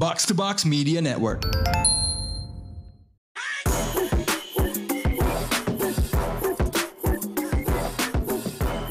Box to Box Media Network.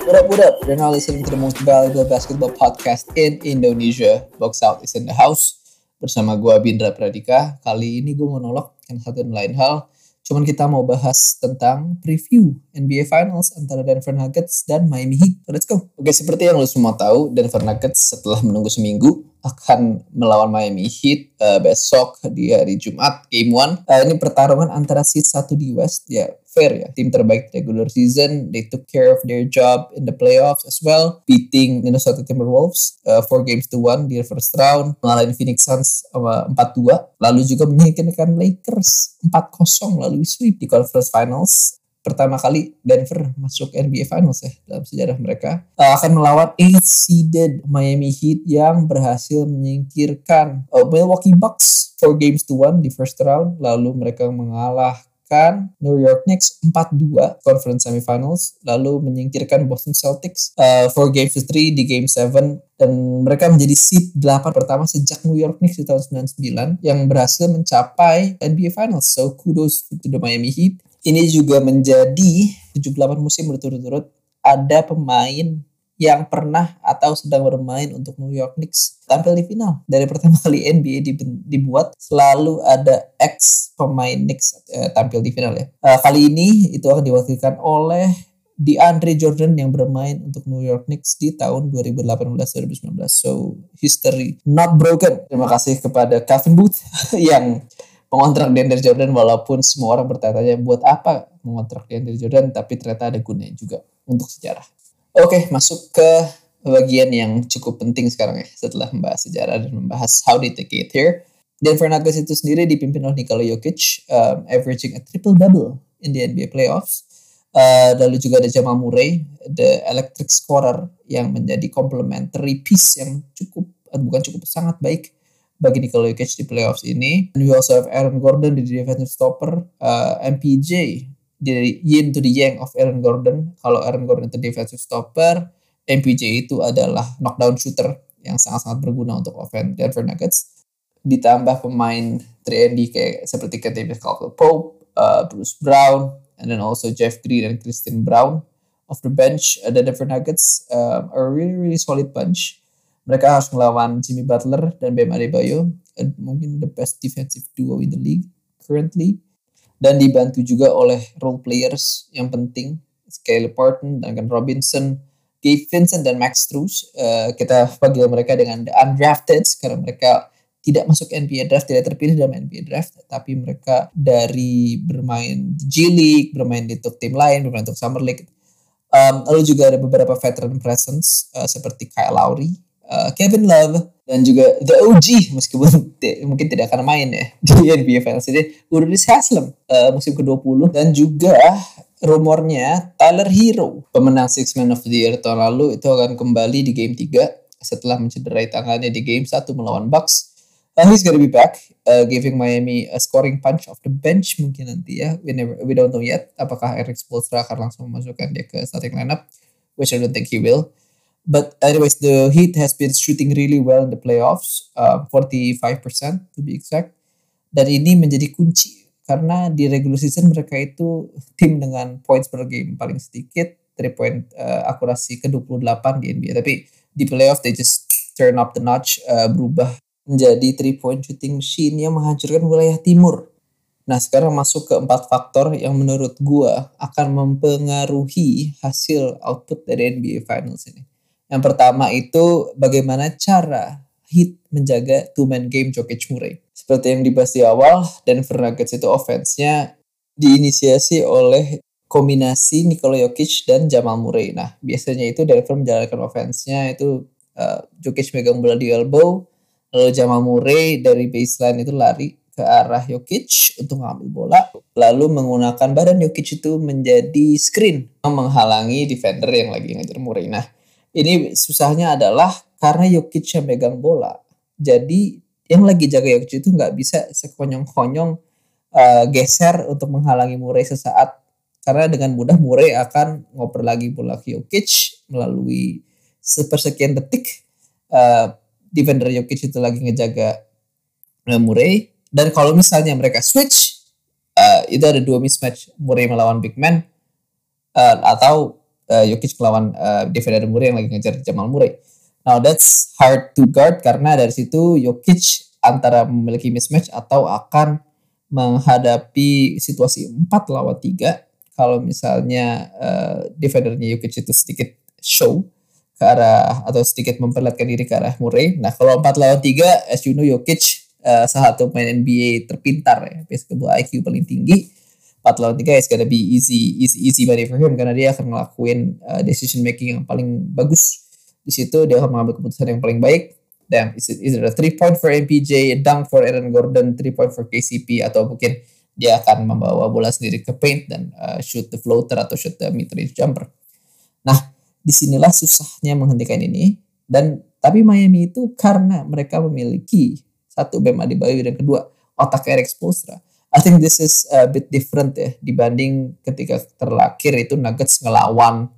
What up, what up? You're now listening to the most valuable basketball podcast in Indonesia. Box Out is in the house. Bersama gue Bindra Pradika. Kali ini gue monolog yang satu dan lain hal. Cuman kita mau bahas tentang preview NBA Finals antara Denver Nuggets dan Miami Heat. Let's go. Oke, seperti yang lo semua tahu, Denver Nuggets setelah menunggu seminggu akan melawan Miami Heat uh, besok di hari Jumat game 1. Uh, ini pertarungan antara seed 1 di West ya fair ya tim terbaik regular season they took care of their job in the playoffs as well beating Minnesota Timberwolves uh, four games to one di first round mengalahin Phoenix Suns uh, 4-2 lalu juga menyingkirkan Lakers 4-0 lalu sweep di conference finals pertama kali Denver masuk NBA Finals ya dalam sejarah mereka uh, akan melawan 8 seeded Miami Heat yang berhasil menyingkirkan uh, Milwaukee Bucks 4 games to 1 di first round. Lalu mereka mengalahkan New York Knicks 4-2 conference semifinals. Lalu menyingkirkan Boston Celtics uh, 4 games to 3 di game 7 dan mereka menjadi seed 8 pertama sejak New York Knicks di tahun 99 yang berhasil mencapai NBA Finals. So kudos to the Miami Heat ini juga menjadi 78 musim berturut-turut ada pemain yang pernah atau sedang bermain untuk New York Knicks tampil di final. Dari pertama kali NBA dibuat selalu ada ex pemain Knicks uh, tampil di final ya. Uh, kali ini itu akan diwakilkan oleh di Andre Jordan yang bermain untuk New York Knicks di tahun 2018-2019. So history not broken. Terima kasih kepada Kevin Booth yang mengontrak DeAndre Jordan walaupun semua orang bertanya-tanya buat apa mengontrak DeAndre Jordan tapi ternyata ada gunanya juga untuk sejarah. Oke, masuk ke bagian yang cukup penting sekarang ya setelah membahas sejarah dan membahas how did they get here. Denver Nuggets itu sendiri dipimpin oleh Nikola Jokic um, averaging a triple double in the NBA playoffs. Uh, lalu juga ada Jamal Murray, the electric scorer yang menjadi complementary piece yang cukup bukan cukup sangat baik bagi Nikola Jokic di playoffs ini. And we also have Aaron Gordon di defensive stopper, uh, MPJ di yin to the yang of Aaron Gordon. Kalau Aaron Gordon itu defensive stopper, MPJ itu adalah knockdown shooter yang sangat-sangat berguna untuk offense Denver Nuggets. Ditambah pemain 3D kayak seperti Kentavious Caldwell Pope, uh, Bruce Brown, and then also Jeff Green and Christian Brown of the bench. Uh, the Denver Nuggets uh, are a really really solid bunch mereka harus melawan Jimmy Butler dan Bam Adebayo, mungkin the best defensive duo in the league currently. Dan dibantu juga oleh role players yang penting, Scale Parton, Duncan Robinson, Gabe Vincent, dan Max Strus. Uh, kita panggil mereka dengan the undrafted karena mereka tidak masuk NBA draft, tidak terpilih dalam NBA draft, tapi mereka dari bermain di G League, bermain di top tim lain, bermain untuk Summer League. Um, lalu juga ada beberapa veteran presence uh, seperti Kyle Lowry, uh, Kevin Love dan juga The OG meskipun mungkin tidak akan main ya di NBA Finals ini Udonis Haslem uh, musim ke-20 dan juga rumornya Tyler Hero pemenang Six Man of the Year tahun lalu itu akan kembali di game 3 setelah mencederai tangannya di game 1 melawan Bucks Uh, he's gonna be back, uh, giving Miami a scoring punch off the bench mungkin nanti ya. We never, we don't know yet. Apakah Eric Spoelstra akan langsung memasukkan dia ke starting lineup, which I don't think he will. But anyways, the Heat has been shooting really well in the playoffs, uh, 45% to be exact. Dan ini menjadi kunci karena di regular season mereka itu tim dengan points per game paling sedikit, 3 point uh, akurasi ke-28 di NBA. Tapi di playoff they just turn up the notch, uh, berubah menjadi 3 point shooting machine yang menghancurkan wilayah timur. Nah sekarang masuk ke empat faktor yang menurut gua akan mempengaruhi hasil output dari NBA Finals ini. Yang pertama itu bagaimana cara Heat menjaga two-man game Jokic Murray. Seperti yang dibahas di awal, Denver Nuggets itu offense-nya diinisiasi oleh kombinasi Nikola Jokic dan Jamal Murray. Nah, biasanya itu Denver menjalankan offense-nya itu uh, Jokic megang bola di elbow, lalu Jamal Murray dari baseline itu lari ke arah Jokic untuk mengambil bola, lalu menggunakan badan Jokic itu menjadi screen menghalangi defender yang lagi ngejar Murray. Nah, ini susahnya adalah karena Jokic yang megang bola. Jadi yang lagi jaga Jokic itu nggak bisa sekonyong-konyong uh, geser untuk menghalangi Murray sesaat. Karena dengan mudah Murray akan ngoper lagi bola ke Jokic melalui sepersekian detik uh, defender Jokic itu lagi ngejaga uh, Murray dan kalau misalnya mereka switch uh, itu ada dua mismatch Murray melawan big man uh, atau uh, Jokic melawan uh, defender Murray yang lagi ngejar Jamal Murray. Now that's hard to guard karena dari situ Jokic antara memiliki mismatch atau akan menghadapi situasi 4 lawan 3 kalau misalnya uh, defendernya Jokic itu sedikit show ke arah atau sedikit memperlihatkan diri ke arah Murray. Nah, kalau 4 lawan 3 as you know Jokic uh, salah satu pemain NBA terpintar ya, basketball IQ paling tinggi. 4 lawan 3 is gonna be easy easy easy money for him karena dia akan ngelakuin uh, decision making yang paling bagus. Di situ dia akan mengambil keputusan yang paling baik. Dan is it, is it a 3 point for MPJ, dunk for Aaron Gordon, 3 point for KCP atau mungkin dia akan membawa bola sendiri ke paint dan uh, shoot the floater atau shoot the mid range jumper. Nah, di sinilah susahnya menghentikan ini dan tapi Miami itu karena mereka memiliki satu Bam Adebayo dan kedua otak Eric Spoelstra. I think this is a bit different ya dibanding ketika terlakir itu Nuggets ngelawan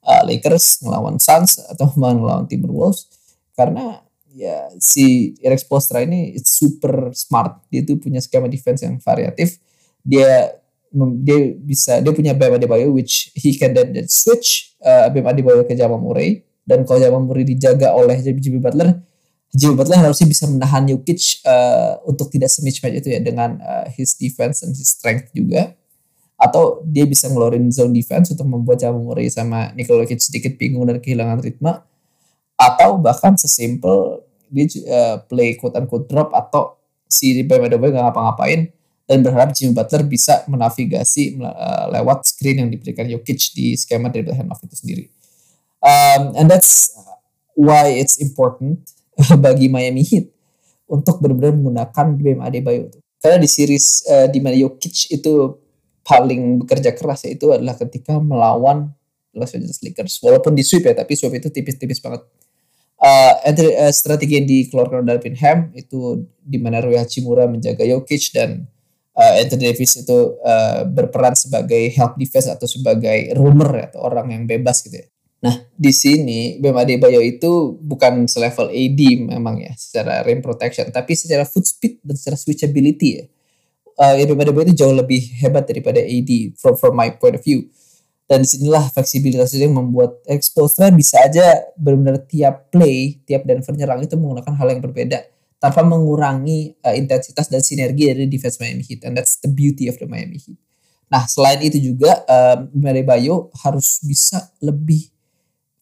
uh, Lakers, ngelawan Suns atau ngelawan Timberwolves karena ya si Eric Spoelstra ini it's super smart. Dia itu punya skema defense yang variatif. Dia dia bisa dia punya Bam Adebayo which he can then, then switch uh, Bam Adebayo ke Jamal Murray dan kalau Jamal Murray dijaga oleh Jimmy Butler Jimmy Butler harusnya bisa menahan Jokic uh, untuk tidak semismatch itu ya dengan uh, his defense and his strength juga atau dia bisa ngeluarin zone defense untuk membuat Jamal Murray sama Nikola Jokic sedikit bingung dan kehilangan ritme atau bahkan sesimpel dia uh, play quote unquote drop atau si Bam Adebayo gak ngapa-ngapain dan berharap Jimmy Butler bisa menavigasi uh, lewat screen yang diberikan Jokic di skema dari handoff itu sendiri. Um, and that's why it's important bagi Miami Heat untuk benar-benar menggunakan Bam Adebayo. Karena di series uh, di mana Jokic itu paling bekerja keras itu adalah ketika melawan Los Angeles Lakers. Walaupun di sweep ya, tapi sweep itu tipis-tipis banget uh, uh, strategi yang dikeluarkan oleh Darvin Ham itu di mana Rui Hachimura menjaga Jokic dan uh, Anthony Davis itu uh, berperan sebagai help defense atau sebagai roamer atau orang yang bebas gitu ya. Nah, di sini Bam Adebayo itu bukan selevel AD memang ya secara rim protection, tapi secara foot speed dan secara switchability ya. Uh, Bam Adebayo itu jauh lebih hebat daripada AD from from my point of view dan di sinilah fleksibilitas itu yang membuat Expostra bisa aja benar-benar tiap play, tiap Denver nyerang itu menggunakan hal yang berbeda tanpa mengurangi uh, intensitas dan sinergi dari defense Miami Heat and that's the beauty of the Miami Heat. Nah selain itu juga um, Bayo harus bisa lebih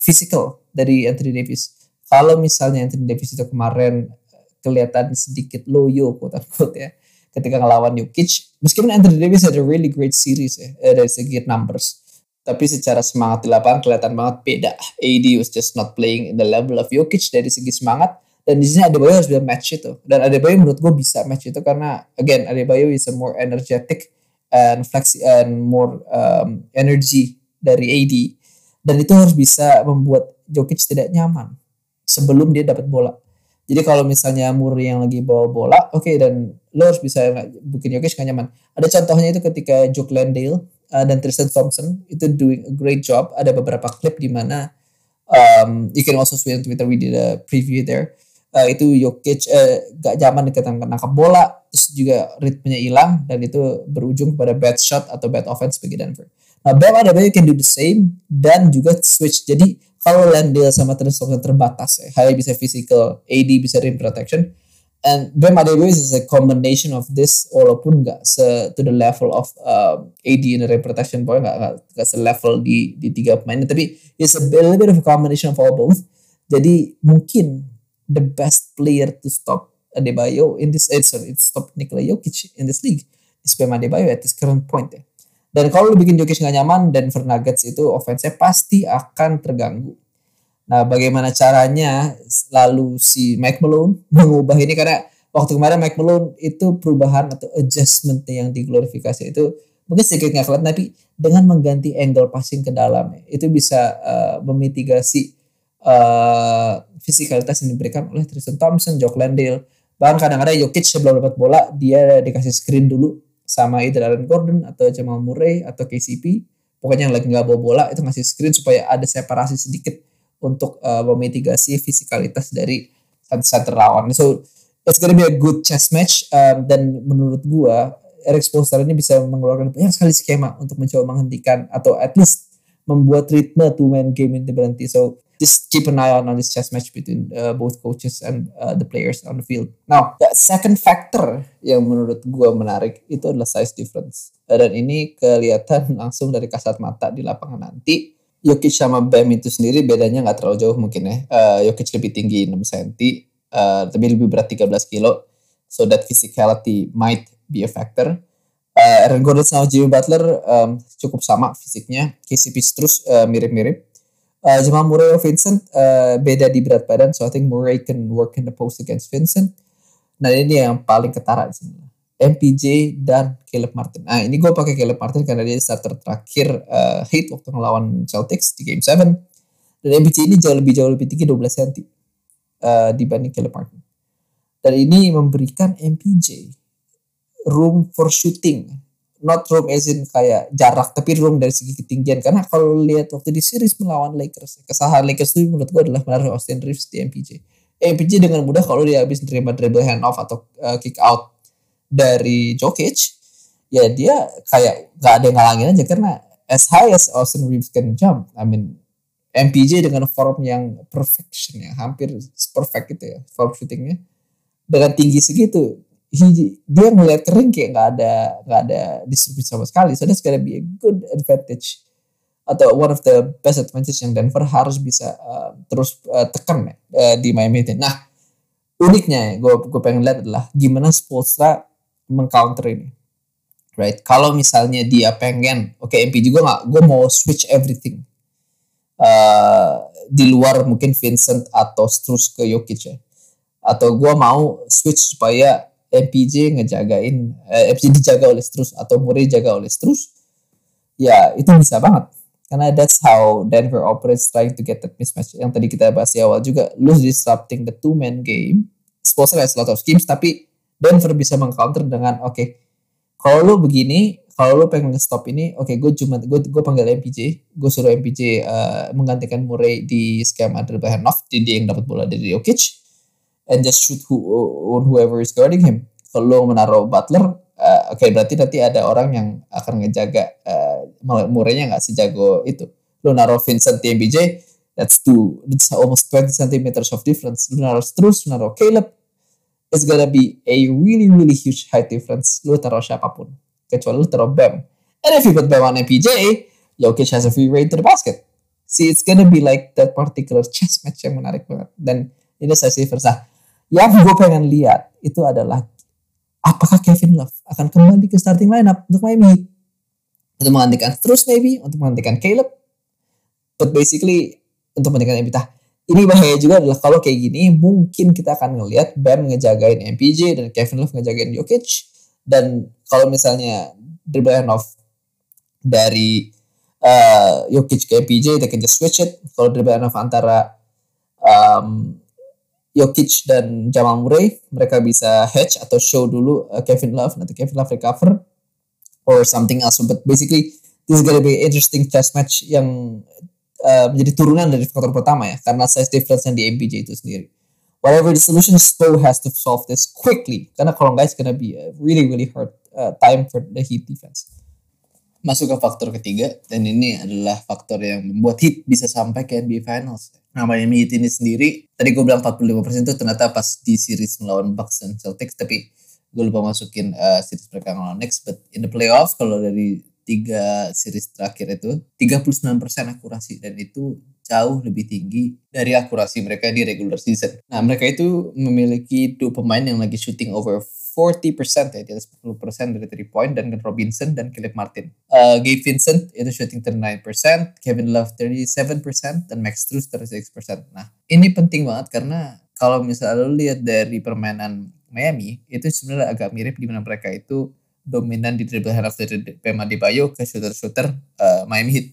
physical dari Anthony Davis. Kalau misalnya Anthony Davis itu kemarin kelihatan sedikit loyo quote unquote ya ketika ngelawan Jokic meskipun Anthony Davis had a really great series ya eh, dari segi numbers tapi secara semangat di lapangan kelihatan banget beda. AD was just not playing in the level of Jokic dari segi semangat dan di sini Adebayo harus bisa match itu dan Adebayo menurut gue bisa match itu karena again Adebayo is a more energetic and flexi and more um, energy dari AD dan itu harus bisa membuat Jokic tidak nyaman sebelum dia dapat bola. Jadi kalau misalnya Murray yang lagi bawa bola, oke okay, dan lo harus bisa bikin Jokic gak nyaman. Ada contohnya itu ketika Jock Landale uh, dan Tristan Thompson itu doing a great job. Ada beberapa klip di mana um, you can also see on Twitter we did a preview there. Uh, itu Jokic uh, gak zaman ketika nangkap bola, terus juga ritmenya hilang dan itu berujung kepada bad shot atau bad offense bagi Denver. Nah, Bam Adebayo can do the same dan juga switch. Jadi kalau Landale sama Tristan terbatas ya, hanya bisa physical, AD bisa rim protection and Bam Adebayo is a combination of this walaupun nggak se to the level of uh, AD in the reputation point nggak nggak selevel di di tiga pemain. Tapi it's a little bit of a combination of all both. Jadi mungkin the best player to stop Adebayo in this eh, sorry it's stop Nikola Jokic in this league is Bam Adebayo at this current point ya dan kalau lu bikin Jokic nggak nyaman dan Nuggets itu offense pasti akan terganggu. Nah, bagaimana caranya lalu si Mike Malone mengubah ini? Karena waktu kemarin Mike Malone itu perubahan atau adjustment yang diglorifikasi itu mungkin sedikit nggak kelihatan tapi dengan mengganti angle passing ke dalam itu bisa uh, memitigasi uh, fisikalitas yang diberikan oleh Tristan Thompson, Jock Landale. Bahkan kadang-kadang Jokic sebelum dapat bola dia dikasih screen dulu sama either Aaron Gordon atau Jamal Murray atau KCP pokoknya yang lagi nggak bawa bola itu ngasih screen supaya ada separasi sedikit untuk uh, memitigasi fisikalitas dari center lawan. So it's gonna be a good chess match um, dan menurut gua Eric Spoelstra ini bisa mengeluarkan banyak sekali skema untuk mencoba menghentikan atau at least membuat ritme two man game ini berhenti. So just keep an eye on, on this chess match between uh, both coaches and uh, the players on the field. Now, the second factor yang menurut gue menarik itu adalah size difference. Uh, dan ini kelihatan langsung dari kasat mata di lapangan nanti. Jokic sama Bam itu sendiri bedanya nggak terlalu jauh mungkin ya. Uh, Jokic lebih tinggi 6 cm, uh, tapi lebih berat 13 kilo. So that physicality might be a factor. Uh, Aaron Gordon sama Jimmy Butler um, cukup sama fisiknya. KCP terus uh, mirip-mirip Uh, Jamal Murray or Vincent uh, beda di berat badan, so I think Murray can work in the post against Vincent. Nah ini yang paling ketara di sini. MPJ dan Caleb Martin. Nah ini gue pakai Caleb Martin karena dia starter terakhir uh, hit waktu ngelawan Celtics di Game 7. Dan MPJ ini jauh lebih jauh lebih tinggi 12 cm uh, dibanding Caleb Martin. Dan ini memberikan MPJ room for shooting not room as in kayak jarak tapi room dari segi ketinggian. Karena kalau lihat waktu di series melawan Lakers kesalahan Lakers itu menurut gue adalah menaruh Austin Reeves di MPJ MPJ dengan mudah kalau dia habis nerima dribble hand off atau uh, kick out dari Jokic ya dia kayak gak ada yang ngalangin aja karena as high as Austin Reeves can jump. I mean MPJ dengan form yang perfection ya hampir perfect gitu ya form shootingnya. Dengan tinggi segitu dia ngeliat kering kayak nggak ada nggak ada distribusi sama sekali. So that's gonna be a good advantage atau one of the best advantage yang Denver harus bisa uh, terus uh, tekan uh, di Miami Heat. Nah uniknya gue gue pengen lihat adalah gimana Spolstra mengcounter ini. Right, kalau misalnya dia pengen, oke okay, MP juga nggak, gue mau switch everything. Uh, di luar mungkin Vincent atau Strus ke Jokic ya. Atau gue mau switch supaya MPJ ngejagain eh, MPJ dijaga oleh Strus atau Murray jaga oleh Strus ya itu bisa banget. Karena that's how Denver operates trying to get that mismatch. Yang tadi kita bahas di awal juga lu disrupting the two man game Spolstra has a lot of schemes tapi Denver bisa mengcounter dengan oke okay, kalau lu begini kalau lu pengen stop ini oke okay, gue cuma gue gue panggil MPJ gue suruh MPJ uh, eh, menggantikan Murray di skema dribble handoff di dia yang dapat bola dari Jokic and just shoot who, on whoever is guarding him. Kalau menaruh Butler, uh, oke okay, berarti nanti ada orang yang akan ngejaga uh, murenya nggak sejago itu. Lo naruh Vincent TMBJ, that's two, that's almost 20 centimeters of difference. Lo naruh terus, naruh Caleb, it's gonna be a really really huge height difference. Lo taruh siapa pun, kecuali lo taruh Bam. And if you put Bam on MPJ, Jokic has a free reign to the basket. See, it's gonna be like that particular chess match yang menarik banget. Dan ini saya sih versa yang gue pengen lihat itu adalah apakah Kevin Love akan kembali ke starting lineup untuk Miami? Untuk menggantikan terus maybe? Untuk menggantikan Caleb? But basically untuk menggantikan Embiid. Ini bahaya juga adalah kalau kayak gini mungkin kita akan ngelihat Bam ngejagain MPJ dan Kevin Love ngejagain Jokic. Dan kalau misalnya dribble off dari uh, Jokic ke MPJ they can just switch it. Kalau dribble off antara um, Jokic dan Jamal Murray mereka bisa hedge atau show dulu uh, Kevin Love nanti Kevin Love recover or something else. But basically this is gonna be interesting chess match yang uh, menjadi turunan dari faktor pertama ya karena size difference yang di MPJ itu sendiri. Whatever the solution Spo has to solve this quickly. Karena kalau nggak it's gonna be a really really hard uh, time for the Heat defense masuk ke faktor ketiga dan ini adalah faktor yang membuat Heat bisa sampai ke NBA Finals Nah Miami Heat ini sendiri, tadi gue bilang 45% itu ternyata pas di series melawan Bucks dan Celtics, tapi gue lupa masukin uh, series mereka melawan next. But in the playoff, kalau dari tiga series terakhir itu, 39% akurasi. Dan itu jauh lebih tinggi dari akurasi mereka di regular season. Nah mereka itu memiliki dua pemain yang lagi shooting over 40% ya, di atas 40% dari 3 point dan Robinson dan Caleb Martin. Uh, Gabe Vincent itu shooting 39%, Kevin Love 37% dan Max Strus 36%. Nah, ini penting banget karena kalau misalnya lo lihat dari permainan Miami, itu sebenarnya agak mirip di mana mereka itu dominan di dribble hand dari Bema Bayo ke shooter-shooter uh, Miami Heat.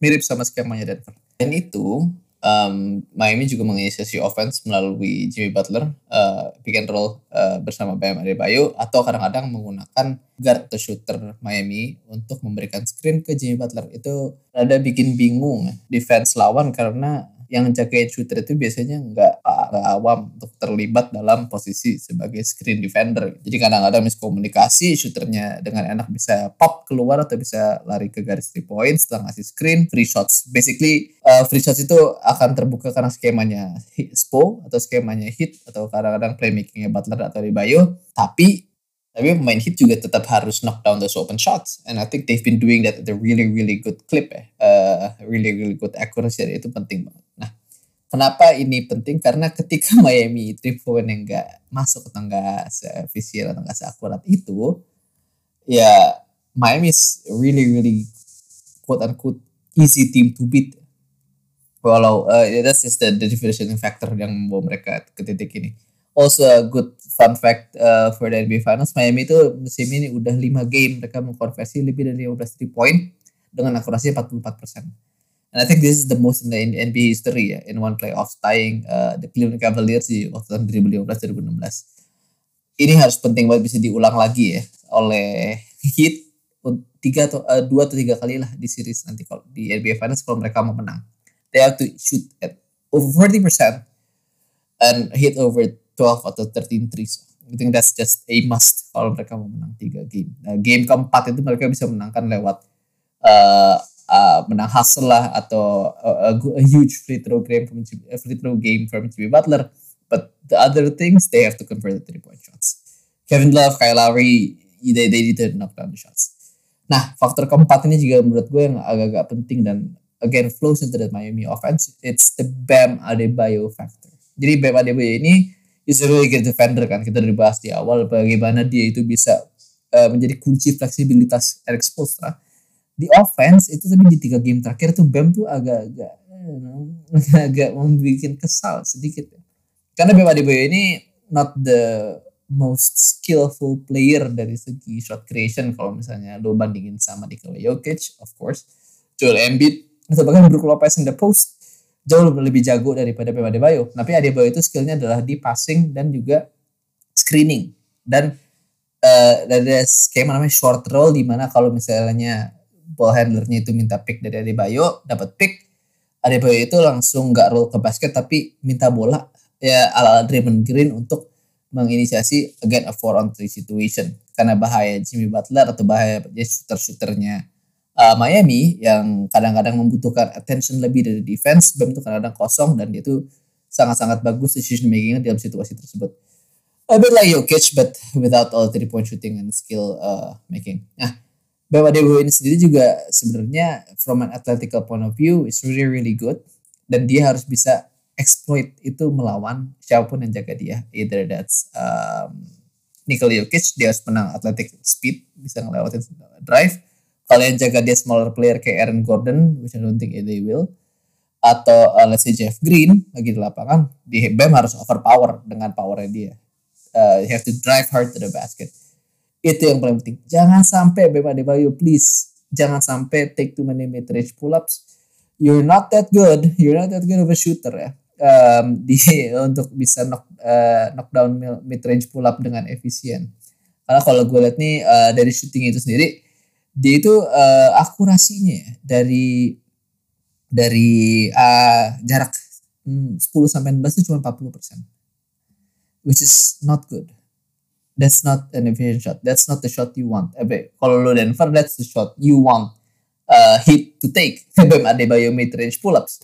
Mirip sama skemanya Denver. Dan itu um, Miami juga menginisiasi offense melalui Jimmy Butler, uh, pick and roll uh, bersama Bam Adebayo atau kadang-kadang menggunakan guard atau shooter Miami untuk memberikan screen ke Jimmy Butler. Itu ada bikin bingung defense lawan karena yang jagain shooter itu biasanya nggak awam untuk terlibat dalam posisi sebagai screen defender. Jadi kadang-kadang miskomunikasi, shooternya dengan enak bisa pop keluar atau bisa lari ke garis three point setelah ngasih screen, free shots. Basically uh, free shots itu akan terbuka karena skemanya Spo atau skemanya hit atau kadang-kadang playmakingnya Butler atau Bayo. Tapi tapi pemain hit juga tetap harus knock down those open shots. And I think they've been doing that at a really, really good clip ya. Uh, really, really good accuracy. Itu penting banget. Nah, kenapa ini penting? Karena ketika Miami three point yang nggak masuk atau nggak seefisien atau nggak seakurat itu, ya Miami is really, really quote unquote easy team to beat. Walau uh, that's just the, the differentiating factor yang membawa mereka ke titik ini also a good fun fact uh, for the NBA Finals, Miami itu musim ini udah 5 game mereka mengkonversi lebih dari 15 3 point dengan akurasi 44%. And I think this is the most in the NBA history ya, in one playoff tying uh, the Cleveland Cavaliers di waktu tahun 2015-2016. Ini harus penting banget bisa diulang lagi ya oleh Heat tiga atau uh, dua atau tiga kali lah di series nanti kalau di NBA Finals kalau mereka mau menang. They have to shoot at over 40% and hit over 12 atau 13 threes. I think that's just a must kalau mereka mau menang tiga game. Nah, game keempat itu mereka bisa menangkan lewat uh, uh, menang hustle lah atau a, a, a huge free throw game from a free throw game from Jimmy Butler. But the other things they have to convert the three point shots. Kevin Love, Kyle Lowry, they, they need to knock down the shots. Nah, faktor keempat ini juga menurut gue yang agak-agak penting dan again flows into the Miami offense. It's the Bam Adebayo factor. Jadi Bam Adebayo ini is a really good defender kan kita udah dibahas di awal bagaimana dia itu bisa uh, menjadi kunci fleksibilitas Eric Spoelstra di offense itu tapi di tiga game terakhir tuh Bam tuh agak-agak agak membuat kesal sedikit ya. karena Bam Adebayo ini not the most skillful player dari segi shot creation kalau misalnya lo bandingin sama Nikola Jokic of course. Joel Embiid atau bahkan Brook Lopez in the post jauh lebih jago daripada Bam Adebayo. Tapi Adebayo itu skillnya adalah di passing dan juga screening. Dan uh, ada skema namanya short roll di mana kalau misalnya ball handlernya itu minta pick dari Adebayo, dapat pick, Adebayo itu langsung nggak roll ke basket tapi minta bola ya ala Draymond Green untuk menginisiasi again a four on three situation karena bahaya Jimmy Butler atau bahaya shooter-shooternya uh, Miami yang kadang-kadang membutuhkan attention lebih dari defense, Bam itu kadang-kadang kosong dan dia itu sangat-sangat bagus decision making dalam situasi tersebut. A bit like Jokic but without all three point shooting and skill uh, making. Nah, Bam Adebayo ini sendiri juga sebenarnya from an athletic point of view is really really good dan dia harus bisa exploit itu melawan siapa pun yang jaga dia. Either that's um, Nikola Jokic dia harus menang athletic speed bisa ngelewatin drive kalau yang jaga dia smaller player kayak Aaron Gordon, which I don't think they will, atau uh, let's say Jeff Green lagi di lapangan, di Bam harus overpower dengan powernya dia. Uh, you have to drive hard to the basket. Itu yang paling penting. Jangan sampai Bam Adebayo, please. Jangan sampai take too many mid-range pull-ups. You're not that good. You're not that good of a shooter ya. Um, di untuk bisa knock uh, knock down mid range pull up dengan efisien. Karena kalau gue lihat nih uh, dari shooting itu sendiri, dia itu uh, akurasinya ya, dari dari uh, jarak 10 sampai 16 itu cuma 40 persen, which is not good. That's not an efficient shot. That's not the shot you want. Eh, kalau lo Denver, that's the shot you want uh, Heat to take. Bam Adebayo mid range pull-ups,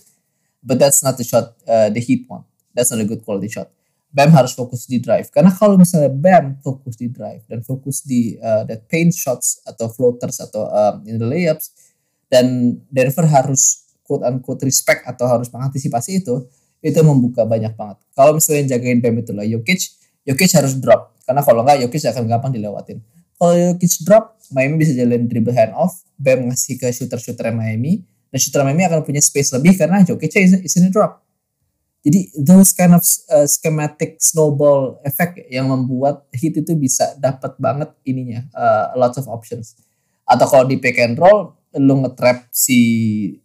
but that's not the shot uh, the Heat want. That's not a good quality shot. Bam harus fokus di drive. Karena kalau misalnya Bam fokus di drive dan fokus di uh, that paint shots atau floaters atau um, in the layups dan Denver harus quote unquote respect atau harus mengantisipasi itu, itu membuka banyak banget. Kalau misalnya jagain Bam itu lah Jokic, Jokic harus drop. Karena kalau enggak Jokic akan gampang dilewatin. Kalau Jokic drop, Miami bisa jalan dribble hand off, Bam ngasih ke shooter-shooter Miami, dan shooter Miami akan punya space lebih karena Jokic is, drop. Jadi those kind of uh, schematic snowball effect yang membuat hit itu bisa dapat banget ininya uh, lots of options. Atau kalau di pick and roll lu ngetrap si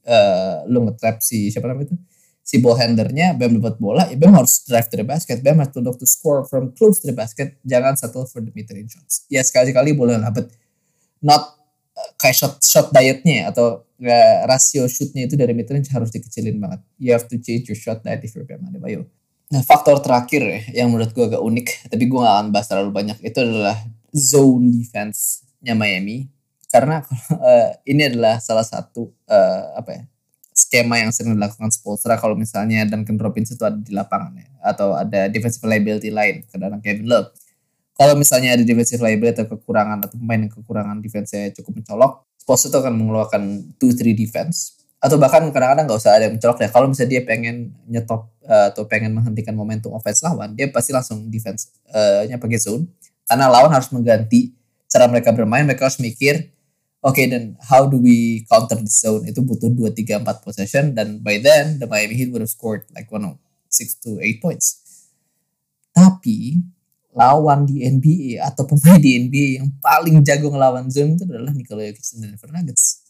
uh, lu ngetrap si siapa namanya itu? Si ball handlernya Bam dapat bola ya Bam harus drive to the basket. Bam harus look to score from close to the basket. Jangan settle for the mid range shots. Ya sekali-kali boleh lah but not uh, kayak shot shot dietnya atau uh, rasio shootnya itu dari mid range harus dikecilin banget. You have to change your shot that if you're Bam Adebayo. Nah faktor terakhir ya, yang menurut gue agak unik, tapi gue gak akan bahas terlalu banyak, itu adalah zone defense-nya Miami. Karena uh, ini adalah salah satu uh, apa ya skema yang sering dilakukan Spolstra kalau misalnya Duncan Robinson itu ada di lapangan ya, atau ada defensive liability lain karena Kevin Love. Kalau misalnya ada defensive liability atau kekurangan atau pemain yang kekurangan defense-nya cukup mencolok, Itu akan mengeluarkan 2-3 defense atau bahkan kadang-kadang nggak usah ada yang mencolok ya. Kalau misalnya dia pengen nyetop uh, atau pengen menghentikan momentum offense lawan, dia pasti langsung defense-nya uh, pakai zone karena lawan harus mengganti cara mereka bermain. Mereka harus mikir Oke, okay, then how do we counter the zone? Itu butuh 2, 3, 4 possession. Dan by then, the Miami Heat would have scored like, one know, 6 to 8 points. Tapi, lawan di NBA atau pemain di NBA yang paling jago ngelawan zone itu adalah Nikola Jokic dan Denver Nuggets.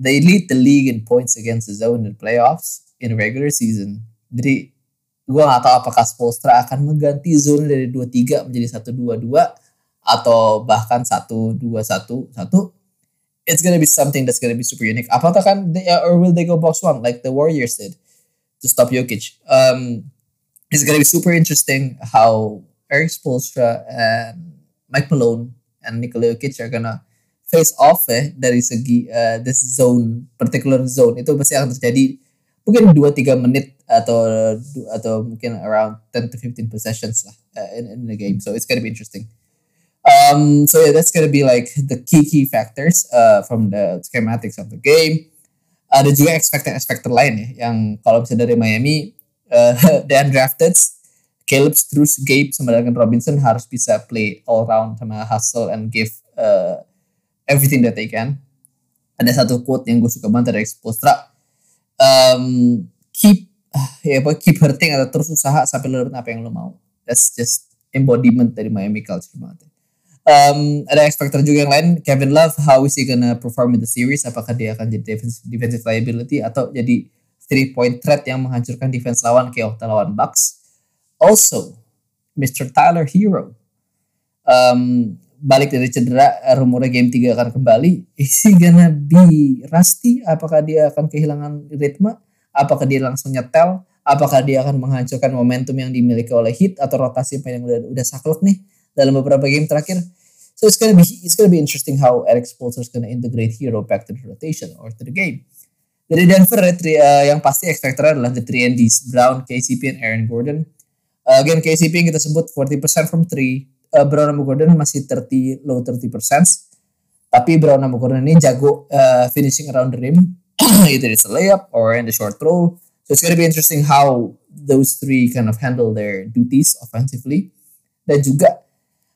They lead the league in points against the zone in playoffs in regular season. Jadi, gue gak tahu apakah Spolstra akan mengganti zone dari 2-3 menjadi 1-2-2 atau bahkan 1-2-1-1 it's gonna be something that's gonna be super unique. Apakah kan they, uh, or will they go box one like the Warriors did to stop Jokic? Um, it's gonna be super interesting how Eric Spoelstra and Mike Malone and Nikola Jokic are gonna face off eh dari segi uh, this zone particular zone. Itu pasti akan terjadi mungkin 2-3 menit atau atau mungkin around 10 to 15 possessions lah uh, in, in the game. So it's gonna be interesting. Um, so yeah, that's gonna be like the key key factors uh, from the schematics of the game. Ada juga expected expected lain ya, yang kalau misalnya dari Miami, uh, the undrafted, Caleb Strus, Gabe, sama dengan Robinson harus bisa play all round sama hustle and give uh, everything that they can. Ada satu quote yang gue suka banget dari Expostra. Um, keep ya apa keep hurting atau terus usaha sampai lo apa yang lo mau. That's just embodiment dari Miami culture banget. Um, ada expecter juga yang lain Kevin Love how is he gonna perform in the series apakah dia akan jadi defensive, defensive liability atau jadi three point threat yang menghancurkan defense lawan kayak lawan Bucks also Mr. Tyler Hero um, balik dari cedera rumornya game 3 akan kembali is he gonna be rusty apakah dia akan kehilangan ritme apakah dia langsung nyetel apakah dia akan menghancurkan momentum yang dimiliki oleh Heat atau rotasi yang udah udah saklek nih dalam beberapa game terakhir. So it's gonna be it's gonna be interesting how Eric Spoelstra is gonna integrate Hero back to the rotation or to the game. Dari Denver uh, yang pasti expected adalah the 3 and Ds, Brown, KCP, and Aaron Gordon. Uh, again, KCP yang kita sebut 40% from 3. Uh, Brown sama Gordon masih 30, low 30%. Tapi Brown sama Gordon ini jago uh, finishing around the rim. Either it's a layup or in the short roll. So it's gonna be interesting how those three kind of handle their duties offensively. Dan juga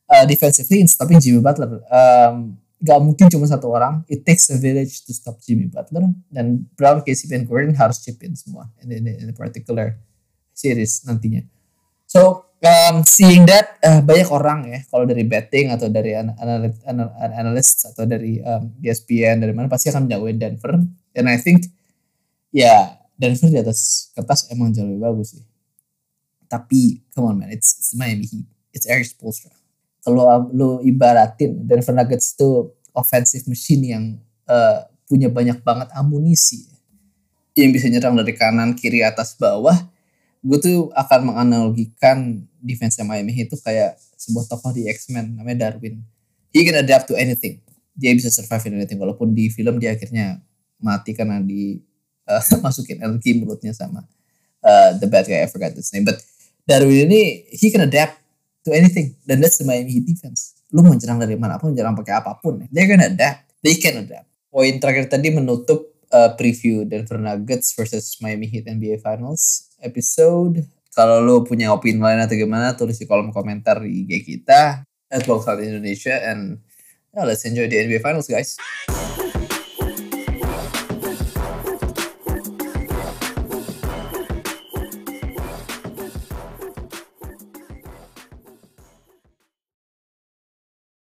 uh, defensively stopping Jimmy Butler. Um, gak mungkin cuma satu orang. It takes a village to stop Jimmy Butler. Dan Brown, KCP, and Gordon harus chip in semua in, in, in a particular series nantinya. So um, seeing that uh, banyak orang ya kalau dari betting atau dari analis, analis atau dari um, ESPN dari mana pasti akan menjauhin Denver. And I think ya Denver di atas kertas emang jauh lebih bagus sih. Tapi come on man, it's, it's Miami Heat. It's Eric Spoelstra kalau lu ibaratin Denver Nuggets itu offensive machine yang uh, punya banyak banget amunisi yang bisa nyerang dari kanan, kiri, atas, bawah. Gue tuh akan menganalogikan defense Miami itu kayak sebuah tokoh di X-Men namanya Darwin. He can adapt to anything. Dia bisa survive in anything. Walaupun di film dia akhirnya mati karena di uh, masukin energi mulutnya sama uh, the bad guy I forgot his name. But Darwin ini he can adapt to anything. Dan that's the Miami Heat defense. Lu mau nyerang dari mana pun, nyerang pakai apa pun. They're gonna adapt. They can adapt. Poin terakhir tadi menutup uh, preview Denver Nuggets versus Miami Heat NBA Finals episode. Kalau lu punya opini lain atau gimana, tulis di kolom komentar di IG kita at Indonesia and yeah, let's enjoy the NBA Finals guys.